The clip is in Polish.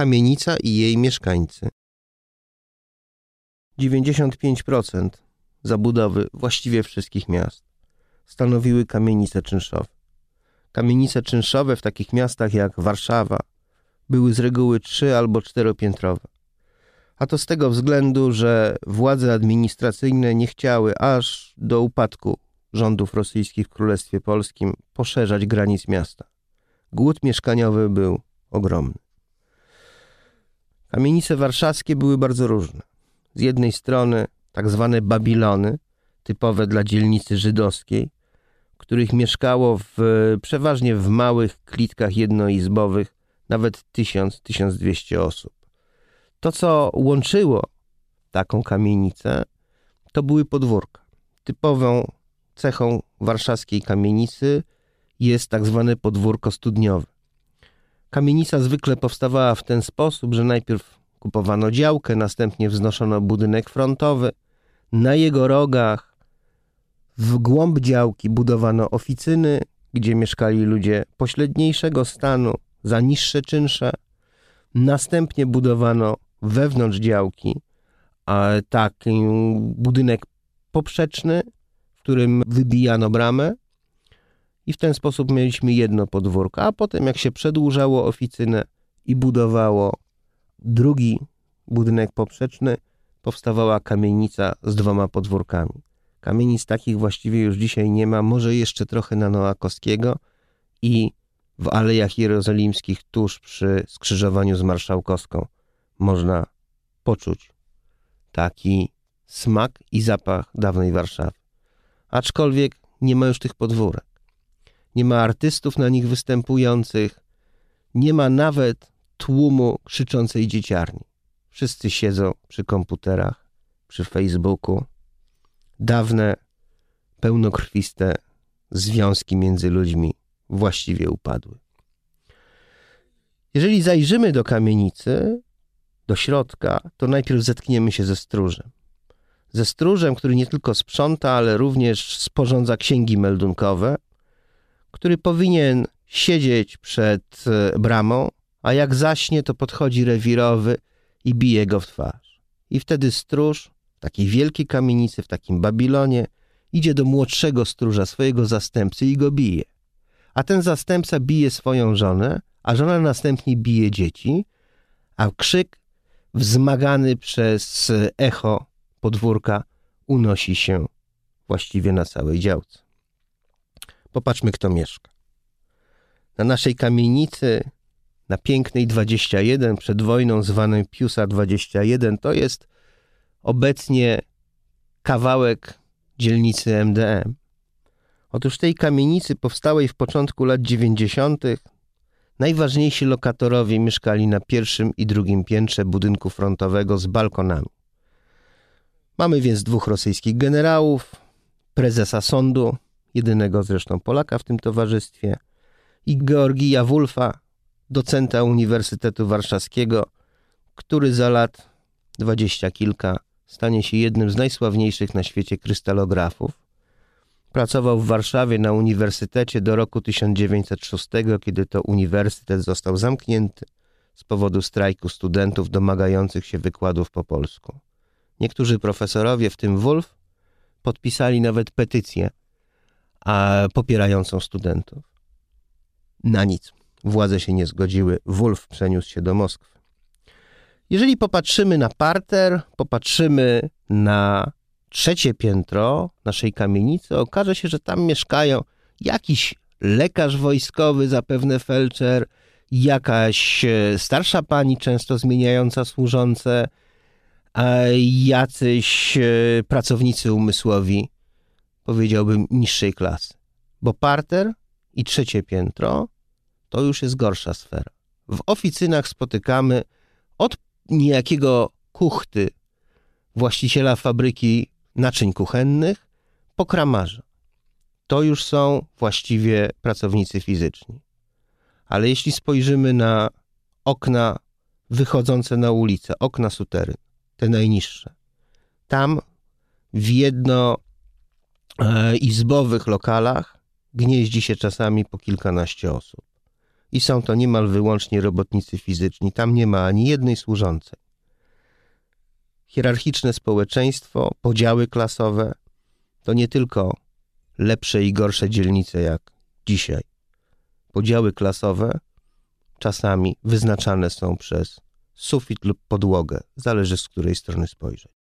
kamienica i jej mieszkańcy. 95% zabudowy właściwie wszystkich miast stanowiły kamienice czynszowe. Kamienice czynszowe w takich miastach jak Warszawa były z reguły trzy albo czteropiętrowe. A to z tego względu, że władze administracyjne nie chciały aż do upadku rządów rosyjskich w Królestwie Polskim poszerzać granic miasta. Głód mieszkaniowy był ogromny. Kamienice warszawskie były bardzo różne. Z jednej strony tak zwane Babilony, typowe dla dzielnicy żydowskiej, których mieszkało w, przeważnie w małych klitkach jednoizbowych nawet 1000-1200 osób. To, co łączyło taką kamienicę, to były podwórka. Typową cechą warszawskiej kamienicy jest tak zwane podwórko studniowe. Kamienica zwykle powstawała w ten sposób, że najpierw kupowano działkę, następnie wznoszono budynek frontowy. Na jego rogach w głąb działki budowano oficyny, gdzie mieszkali ludzie pośredniejszego stanu za niższe czynsze. Następnie budowano wewnątrz działki taki budynek poprzeczny, w którym wybijano bramę i w ten sposób mieliśmy jedno podwórko, a potem jak się przedłużało oficynę i budowało drugi budynek poprzeczny, powstawała kamienica z dwoma podwórkami. Kamienic takich właściwie już dzisiaj nie ma, może jeszcze trochę na Noakowskiego i w Alejach Jerozolimskich tuż przy skrzyżowaniu z Marszałkowską można poczuć taki smak i zapach dawnej Warszawy. Aczkolwiek nie ma już tych podwórek. Nie ma artystów na nich występujących, nie ma nawet tłumu krzyczącej dzieciarni. Wszyscy siedzą przy komputerach, przy Facebooku. Dawne, pełnokrwiste związki między ludźmi właściwie upadły. Jeżeli zajrzymy do kamienicy, do środka, to najpierw zetkniemy się ze stróżem. Ze stróżem, który nie tylko sprząta, ale również sporządza księgi meldunkowe, który powinien siedzieć przed e, bramą, a jak zaśnie, to podchodzi rewirowy i bije go w twarz. I wtedy stróż w takiej wielkiej kamienicy, w takim Babilonie, idzie do młodszego stróża, swojego zastępcy i go bije. A ten zastępca bije swoją żonę, a żona następnie bije dzieci, a krzyk wzmagany przez echo podwórka unosi się właściwie na całej działce. Popatrzmy, kto mieszka. Na naszej kamienicy, na pięknej 21, przed wojną zwanej Piusa 21, to jest obecnie kawałek dzielnicy MDM. Otóż tej kamienicy powstałej w początku lat 90. najważniejsi lokatorowie mieszkali na pierwszym i drugim piętrze budynku frontowego z balkonami. Mamy więc dwóch rosyjskich generałów, prezesa sądu, jedynego zresztą Polaka w tym towarzystwie, i Georgija Wulfa, docenta Uniwersytetu Warszawskiego, który za lat dwadzieścia kilka stanie się jednym z najsławniejszych na świecie krystalografów. Pracował w Warszawie na uniwersytecie do roku 1906, kiedy to uniwersytet został zamknięty z powodu strajku studentów domagających się wykładów po polsku. Niektórzy profesorowie, w tym Wolf, podpisali nawet petycję a, popierającą studentów. Na nic. Władze się nie zgodziły. Wolf przeniósł się do Moskwy. Jeżeli popatrzymy na parter, popatrzymy na trzecie piętro naszej kamienicy, okaże się, że tam mieszkają jakiś lekarz wojskowy, zapewne felczer, jakaś e, starsza pani, często zmieniająca służące, jacyś e, pracownicy umysłowi, powiedziałbym, niższej klasy. Bo parter i trzecie piętro to już jest gorsza sfera. W oficynach spotykamy od niejakiego kuchty, właściciela fabryki naczyń kuchennych, po kramarza. To już są właściwie pracownicy fizyczni. Ale jeśli spojrzymy na okna wychodzące na ulicę, okna sutery, te najniższe. Tam w jednoizbowych lokalach gnieździ się czasami po kilkanaście osób. i są to niemal wyłącznie robotnicy fizyczni. Tam nie ma ani jednej służącej. Hierarchiczne społeczeństwo, podziały klasowe to nie tylko lepsze i gorsze dzielnice jak dzisiaj. Podziały klasowe czasami wyznaczane są przez sufit lub podłogę, zależy z której strony spojrzeć.